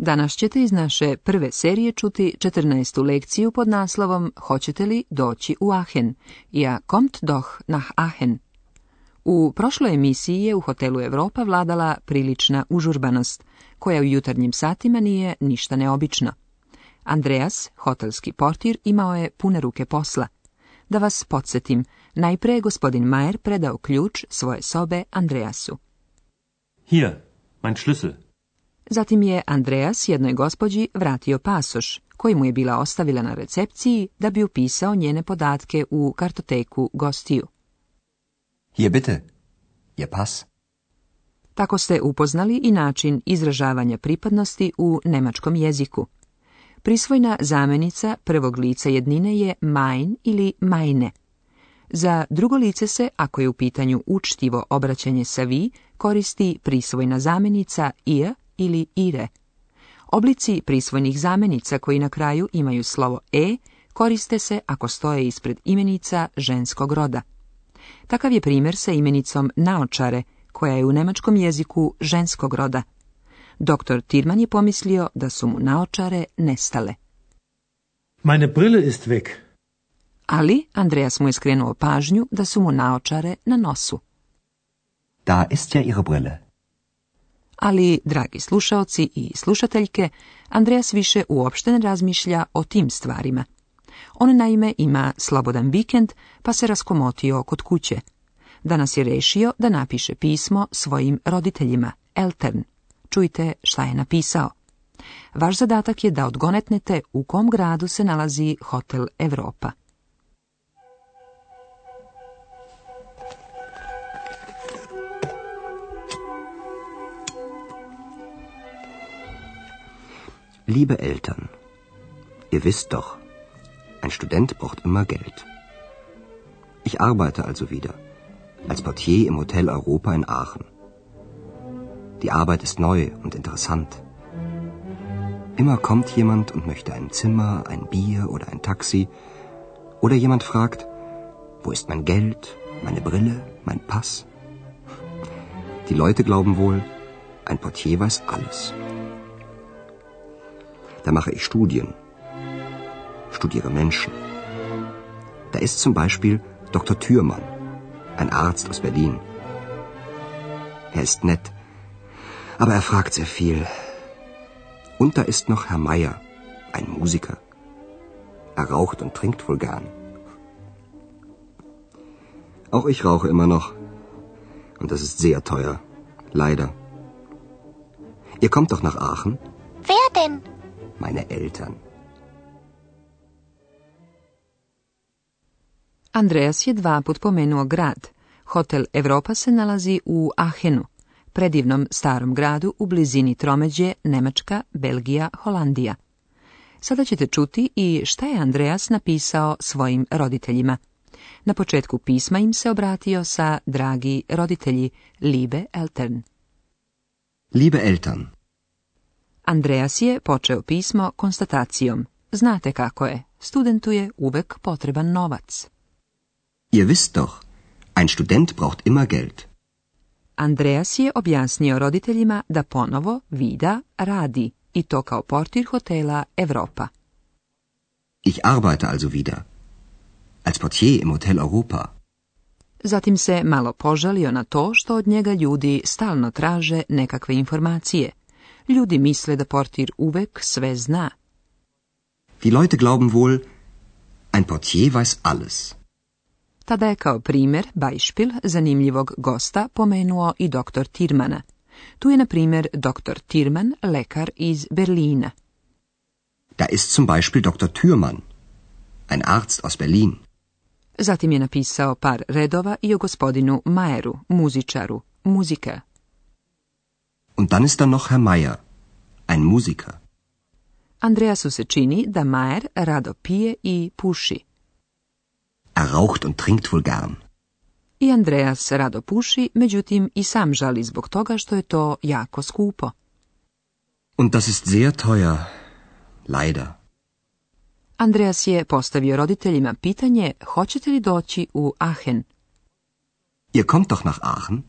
Danas ćete iz naše prve serije čuti 14. lekciju pod naslovom Hoćete li doći u Aachen? Ja kommt doch nach Aachen. U prošloj emisiji je u hotelu Europa vladala prilična užurbanost, koja u jutarnjim satima nije ništa neobično. Andreas, hotelski portir, imao je pune ruke posla. Da vas podsjetim, najprije je gospodin Majer predao ključ svoje sobe Andreasu. Hier, mein Schlüssel. Zatim je Andreas jednoj gospođi vratio pasoš, koji mu je bila ostavila na recepciji da bi upisao njene podatke u kartoteku gostiju. Je bitte, je pas. Tako ste upoznali i način izražavanja pripadnosti u nemačkom jeziku. Prisvojna zamenica prvog lica jednine je mein ili meine. Za drugo lice se, ako je u pitanju učtivo obraćanje sa vi, koristi prisvojna zamenica ihr ili ire. Oblici prisvojnih zamenica koji na kraju imaju slovo e koriste se ako stoje ispred imenica ženskog roda. Takav je primjer sa imenicom naočare, koja je u nemačkom jeziku ženskog roda. Doktor Tirman je pomislio da su mu naočare nestale. Meine Brille ist weg. Ali Andreas mu je skrenuo pažnju da su mu naočare na nosu. Da ist ja ihre Brille. Ali, dragi slušaoci i slušateljke, Andreas više uopšte ne razmišlja o tim stvarima. On naime ima slobodan vikend, pa se raskomotio kod kuće. Danas je rešio da napiše pismo svojim roditeljima, Eltern. Čujte šta je napisao. Vaš zadatak je da odgonetnete u kom gradu se nalazi Hotel Europa. Liebe Eltern, ihr wisst doch, ein Student braucht immer Geld. Ich arbeite also wieder, als Portier im Hotel Europa in Aachen. Die Arbeit ist neu und interessant. Immer kommt jemand und möchte ein Zimmer, ein Bier oder ein Taxi. Oder jemand fragt, wo ist mein Geld, meine Brille, mein Pass? Die Leute glauben wohl, ein Portier weiß alles. Da mache ich Studien, studiere Menschen. Da ist zum Beispiel Dr. Thürmann, ein Arzt aus Berlin. Er ist nett, aber er fragt sehr viel. Und da ist noch Herr Meier, ein Musiker. Er raucht und trinkt wohl gern. Auch ich rauche immer noch. Und das ist sehr teuer. Leider. Ihr kommt doch nach Aachen? Wer denn? meine Eltern. Andreas je dva put pomenuo grad. Hotel Europa se nalazi u Ahenu, predivnom starom gradu u blizini tromeđe Nemačka, Belgija, Holandija. Sada ćete čuti i šta je Andreas napisao svojim roditeljima. Na početku pisma im se obratio sa dragi roditelji, liebe Eltern. Liebe Eltern, Andreas je počeo pismo konstatacijom. Znate kako je, studentu je uvek potreban novac. Je wisst doch, ein student braucht immer geld. Andreas je objasnio roditeljima da ponovo Vida radi, i to kao portir hotela Europa. Ich arbeite also wieder. Als portier im Hotel Europa. Zatim se malo požalio na to što od njega ljudi stalno traže nekakve informacije, Ljudi misle da portir uvek sve zna. Die Leute glauben wohl, ein portier weiß alles. Tada je kao primjer, Bajšpil, zanimljivog gosta pomenuo i doktor Tirmana. Tu je, na primjer, doktor Tirman, lekar iz Berlina. Da ist zum Beispiel doktor Türmann, ein Arzt aus Berlin. Zatim je napisao par redova i o gospodinu Maeru, muzičaru, muzika, Und dann ist da noch Herr Meier, ein Musiker. Andreasu se čini da Majer rado pije i puši. Er raucht und trinkt wohl gern. I Andreas rado puši, međutim i sam žali zbog toga što je to jako skupo. Und das ist sehr teuer. Leider. Andreas je postavio roditeljima pitanje hoćete li doći u Aachen. Ihr kommt doch nach Aachen?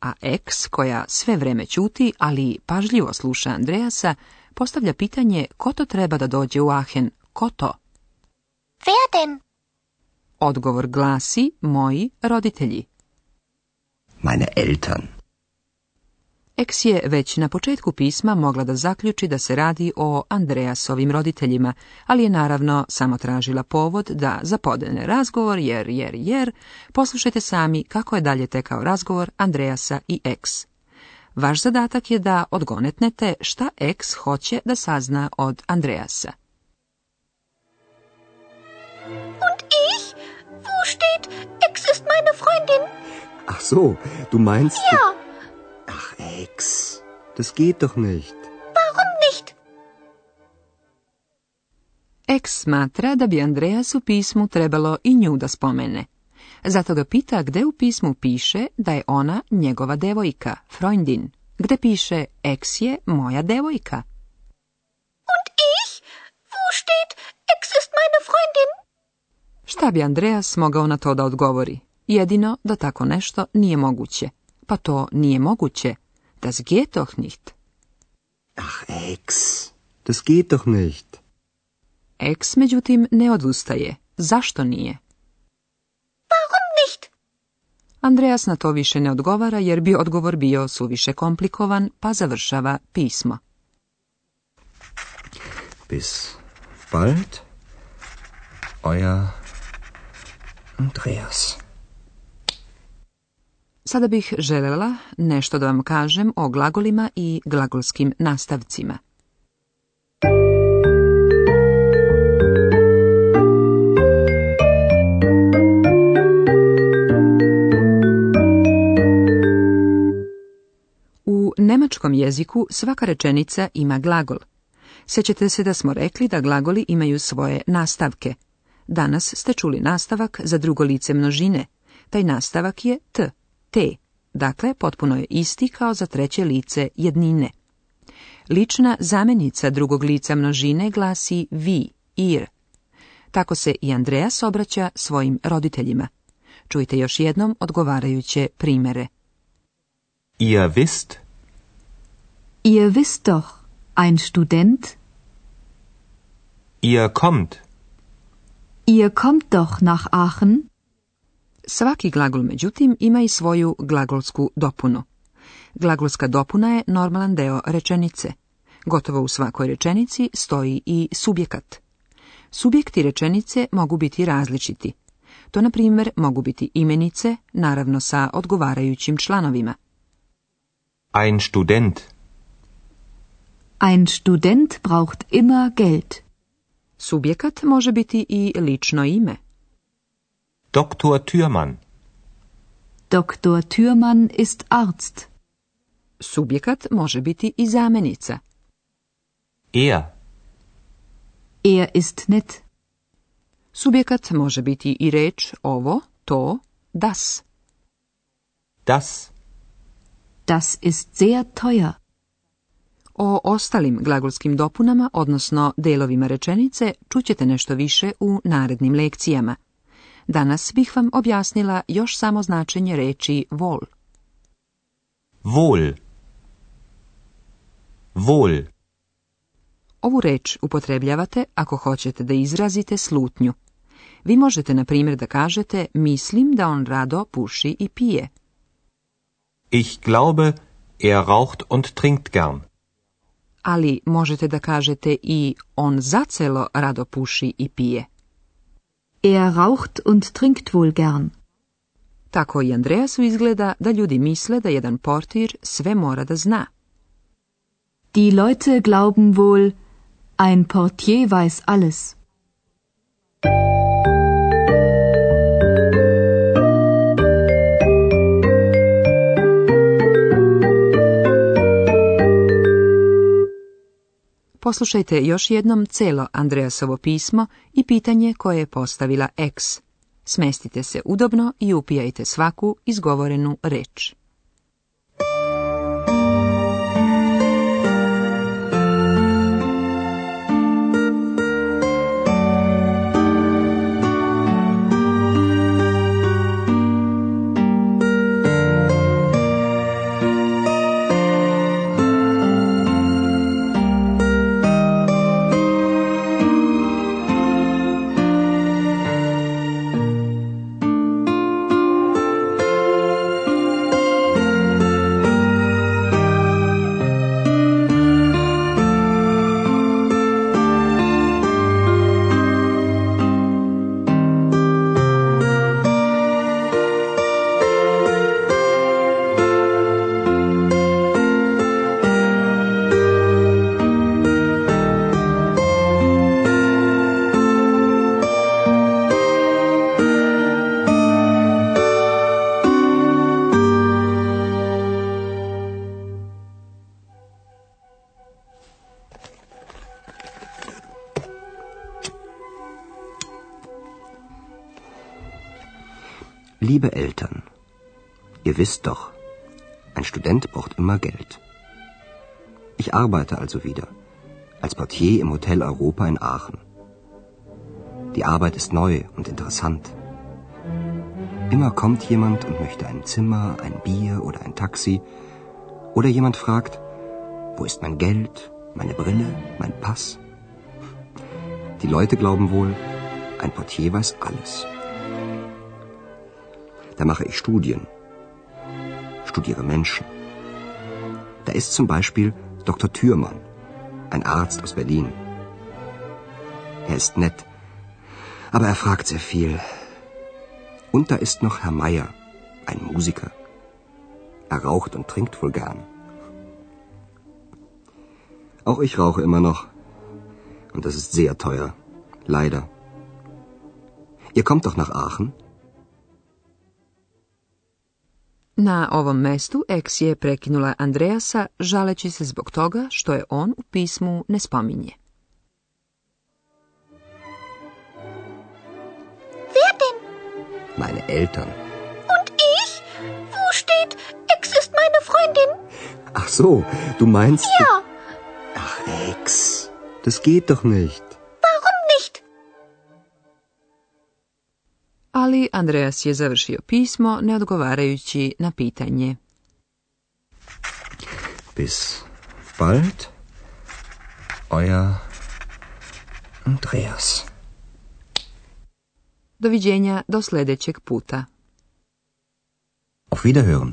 a Ex, koja sve vreme čuti, ali pažljivo sluša Andreasa, postavlja pitanje ko to treba da dođe u Ahen, ko to? Werden. Odgovor glasi moji roditelji. Meine Eltern. Eks je već na početku pisma mogla da zaključi da se radi o Andreasovim roditeljima, ali je naravno samo tražila povod da zapodene razgovor jer, jer, jer, poslušajte sami kako je dalje tekao razgovor Andreasa i Eks. Vaš zadatak je da odgonetnete šta Eks hoće da sazna od Andreasa. Und ich? Wo steht, Eks ist meine Freundin? Ach so, du meinst... Ja. Alex, das geht doch nicht. Warum nicht? Ex smatra da bi Andreas u pismu trebalo i nju da spomene. Zato ga pita gde u pismu piše da je ona njegova devojka, Freundin. Gde piše, ex je moja devojka. Und ich? Wo steht, ex ist meine Freundin? Šta bi Andreas mogao na to da odgovori? Jedino da tako nešto nije moguće. Pa to nije moguće. Das geht doch nicht. Ach, Ex, das geht doch nicht. Ex, međutim, ne odustaje. Zašto nije? Warum nicht? Andreas na to više ne odgovara jer bi odgovor bio suviše komplikovan, pa završava pismo. Bis bald, euer Andreas. Sada bih željela nešto da vam kažem o glagolima i glagolskim nastavcima. U nemačkom jeziku svaka rečenica ima glagol. Sjećate se da smo rekli da glagoli imaju svoje nastavke. Danas ste čuli nastavak za drugo lice množine. Taj nastavak je t te, dakle potpuno je isti kao za treće lice jednine. Lična zamjenica drugog lica množine glasi vi, ir. Tako se i Andreas obraća svojim roditeljima. Čujte još jednom odgovarajuće primere. Ihr wisst. Ihr wisst doch, ein Student. Ihr kommt. Ihr kommt doch nach Aachen. Svaki glagol, međutim, ima i svoju glagolsku dopunu. Glagolska dopuna je normalan deo rečenice. Gotovo u svakoj rečenici stoji i subjekat. Subjekti rečenice mogu biti različiti. To, na primjer, mogu biti imenice, naravno sa odgovarajućim članovima. Ein student. Ein student braucht immer Geld. Subjekat može biti i lično ime doktor Thürmann. doktor Türmann ist Arzt. Subjekat može biti i zamjenica. Er. Er ist net. Subjekat može biti i reč ovo, to, das. Das. Das ist sehr teuer. O ostalim glagolskim dopunama, odnosno delovima rečenice, čućete nešto više u narednim lekcijama. Danas bih vam objasnila još samo značenje reči vol. Vol. Ovu reč upotrebljavate ako hoćete da izrazite slutnju. Vi možete, na primjer, da kažete mislim da on rado puši i pije. Ich glaube, er raucht und trinkt gern. Ali možete da kažete i on zacelo rado puši i pije. Er raucht und trinkt wohl gern. Tako i Andreasu izgleda da ljudi misle da jedan portir sve mora da zna. Die Leute glauben wohl, ein Portier weiß alles. Poslušajte još jednom celo Andreasovo pismo i pitanje koje je postavila X. Smestite se udobno i upijajte svaku izgovorenu reč. liebe Eltern, ihr wisst doch, ein Student braucht immer Geld. Ich arbeite also wieder, als Portier im Hotel Europa in Aachen. Die Arbeit ist neu und interessant. Immer kommt jemand und möchte ein Zimmer, ein Bier oder ein Taxi. Oder jemand fragt, wo ist mein Geld, meine Brille, mein Pass? Die Leute glauben wohl, ein Portier weiß alles. Da mache ich Studien. Studiere Menschen. Da ist zum Beispiel Dr. Thürmann, ein Arzt aus Berlin. Er ist nett, aber er fragt sehr viel. Und da ist noch Herr Meier, ein Musiker. Er raucht und trinkt wohl gern. Auch ich rauche immer noch. Und das ist sehr teuer. Leider. Ihr kommt doch nach Aachen? Na ovom mestu Eks je prekinula Andreasa žaleći se zbog toga što je on u pismu ne spominje. Wer denn? Meine Eltern. Und ich? Wo steht, Ex ist meine Freundin? Ach so, du meinst... Ja. Ach, Ex, das geht doch nicht. ali Andreas je završio pismo ne odgovarajući na pitanje. Bis bald, euer Andreas. Doviđenja do sljedećeg puta. Auf Wiederhören.